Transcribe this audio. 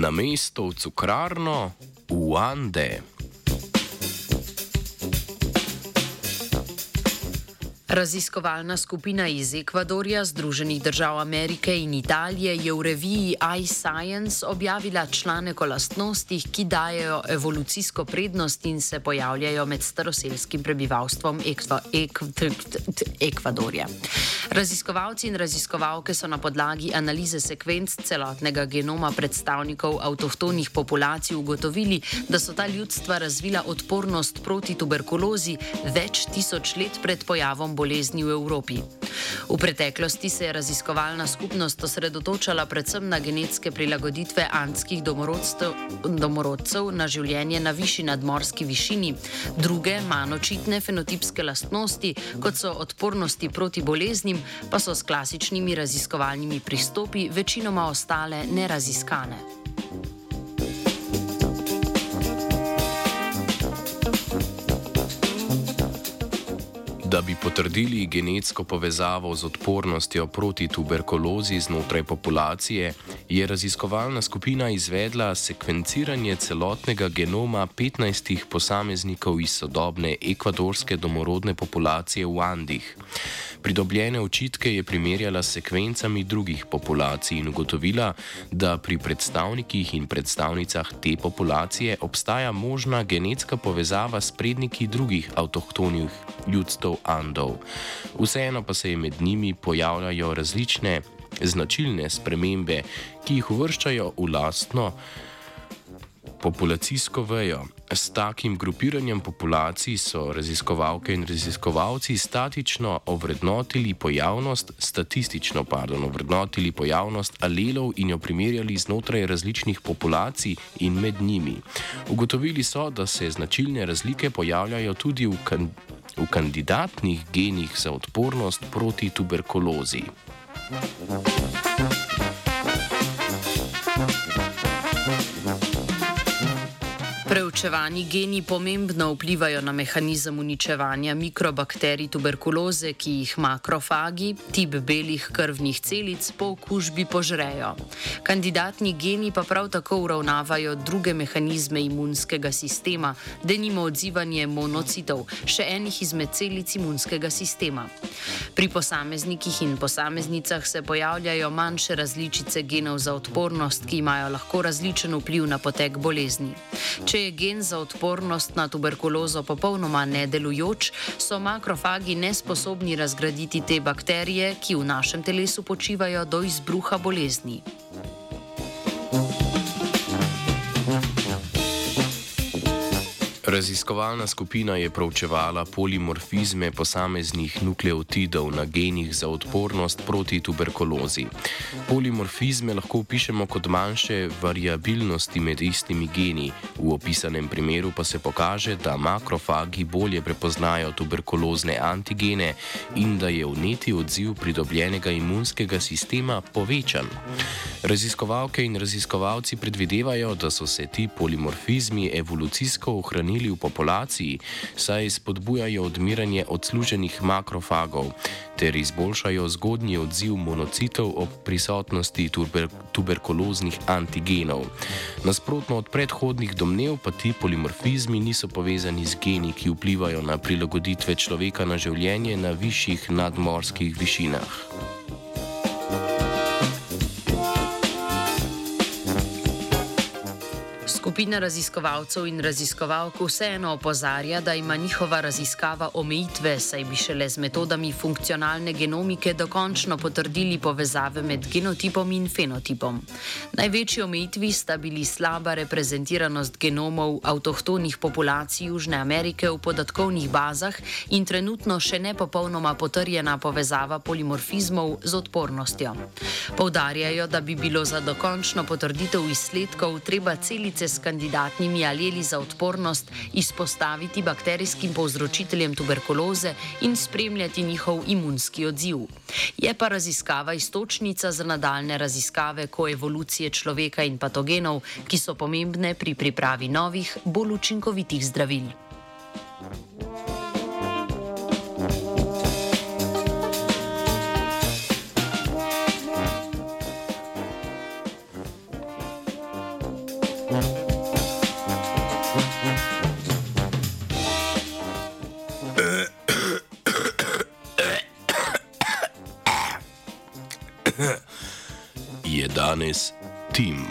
na mesto v cukrarno v Ande. Raziskovalna skupina iz Ekvadorja, Združenih držav Amerike in Italije je v reviji iScience objavila članek o lastnostih, ki dajo evolucijsko prednost in se pojavljajo med staroselskim prebivalstvom Ekva, Ekv, Ekvadorja. Raziskovalci in raziskovalke so na podlagi analize sekvenc celotnega genoma predstavnikov avtohtonih populacij ugotovili, da so ta ljudstva razvila odpornost proti tuberkulozi več tisoč let pred pojavom bolezni v Evropi. V preteklosti se je raziskovalna skupnost osredotočala predvsem na genetske prilagoditve antskih domorodcev na življenje na višji nadmorski višini, druge, manj očitne fenotipske lastnosti, kot so odpornosti proti boleznim, pa so s klasičnimi raziskovalnimi pristopi večinoma ostale neraziskane. Da bi potrdili genetsko povezavo z odpornostjo proti tuberkulozi znotraj populacije, je raziskovalna skupina izvedla sekvenciranje celotnega genoma 15 posameznikov iz sodobne ekvadorske domorodne populacije v Andih. Pridobljene očitke je primerjala s sekvencami drugih populacij in ugotovila, da pri predstavnikih in predstavnicah te populacije obstaja možna genetska povezava s predniki drugih avtohtonih ljudstv Andov. Vseeno pa se med njimi pojavljajo različne značilne spremembe, ki jih uvrščajo v lastno populacijsko vejo. S takim grupiranjem populacij so raziskovalke in raziskovalci statično ovrednotili pojavnost, statistično pardon, ovrednotili pojavnost alelov in jo primerjali znotraj različnih populacij in med njimi. Ugotovili so, da se značilne razlike pojavljajo tudi v, kan v kandidatnih genih za odpornost proti tuberkulozi. Thank you. Preučevani geni pomembno vplivajo na mehanizem uničevanja mikrobakterij tuberkuloze, ki jih makrofagi, tip belih krvnih celic, po okužbi požrejo. Kandidatni geni pa prav tako uravnavajo druge mehanizme imunskega sistema, denimo odzivanje monocitov, še enih izmed celic imunskega sistema. Pri posameznikih in posameznicah se pojavljajo manjše različice genov za odpornost, ki imajo lahko različen vpliv na potek bolezni. Če je gen za odpornost na tuberkulozo popolnoma nedelujoč, so makrofagi nesposobni razgraditi te bakterije, ki v našem telesu počivajo do izbruha bolezni. Raziskovalna skupina je proučevala polimorfizme posameznih nukleotidov na genih za odpornost proti tuberkulozi. Polimorfizme lahko opišemo kot manjše variabilnosti med istimi geni, v opisanem primeru pa se pokaže, da makrofagi bolje prepoznajo tuberkulozne antigene in da je vneti odziv pridobljenega imunskega sistema povečan. Raziskovalke in raziskovalci predvidevajo, da so se ti polimorfizmi evolucijsko ohranili ohranili v populaciji, saj spodbujajo odmiranje odsluženih makrofagov ter izboljšajo zgodnji odziv monocitov ob prisotnosti tuber tuberkuloznih antigenov. Nasprotno od predhodnih domnev pa ti polimorfizmi niso povezani z geni, ki vplivajo na prilagoditve človeka na življenje na višjih nadmorskih višinah. Skupina raziskovalcev in raziskovalk vseeno opozarja, da ima njihova raziskava omejitve, saj bi šele z metodami funkcionalne genomike dokončno potrdili povezave med genotipom in fenotipom. Največji omejitvi sta bili slaba reprezentiranost genomov avtohtonih populacij Južne Amerike v podatkovnih bazah in trenutno še ne popolnoma potrjena povezava polimorfizmov z odpornostjo. Poudarjajo, da bi bilo za dokončno potrditev izsledkov treba celice skrbi kandidatnimi aleli za odpornost izpostaviti bakterijskim povzročiteljem tuberkuloze in spremljati njihov imunski odziv. Je pa raziskava istočnica za nadaljne raziskave koevolucije človeka in patogenov, ki so pomembne pri pripravi novih, bolj učinkovitih zdravil. Je danes Tim.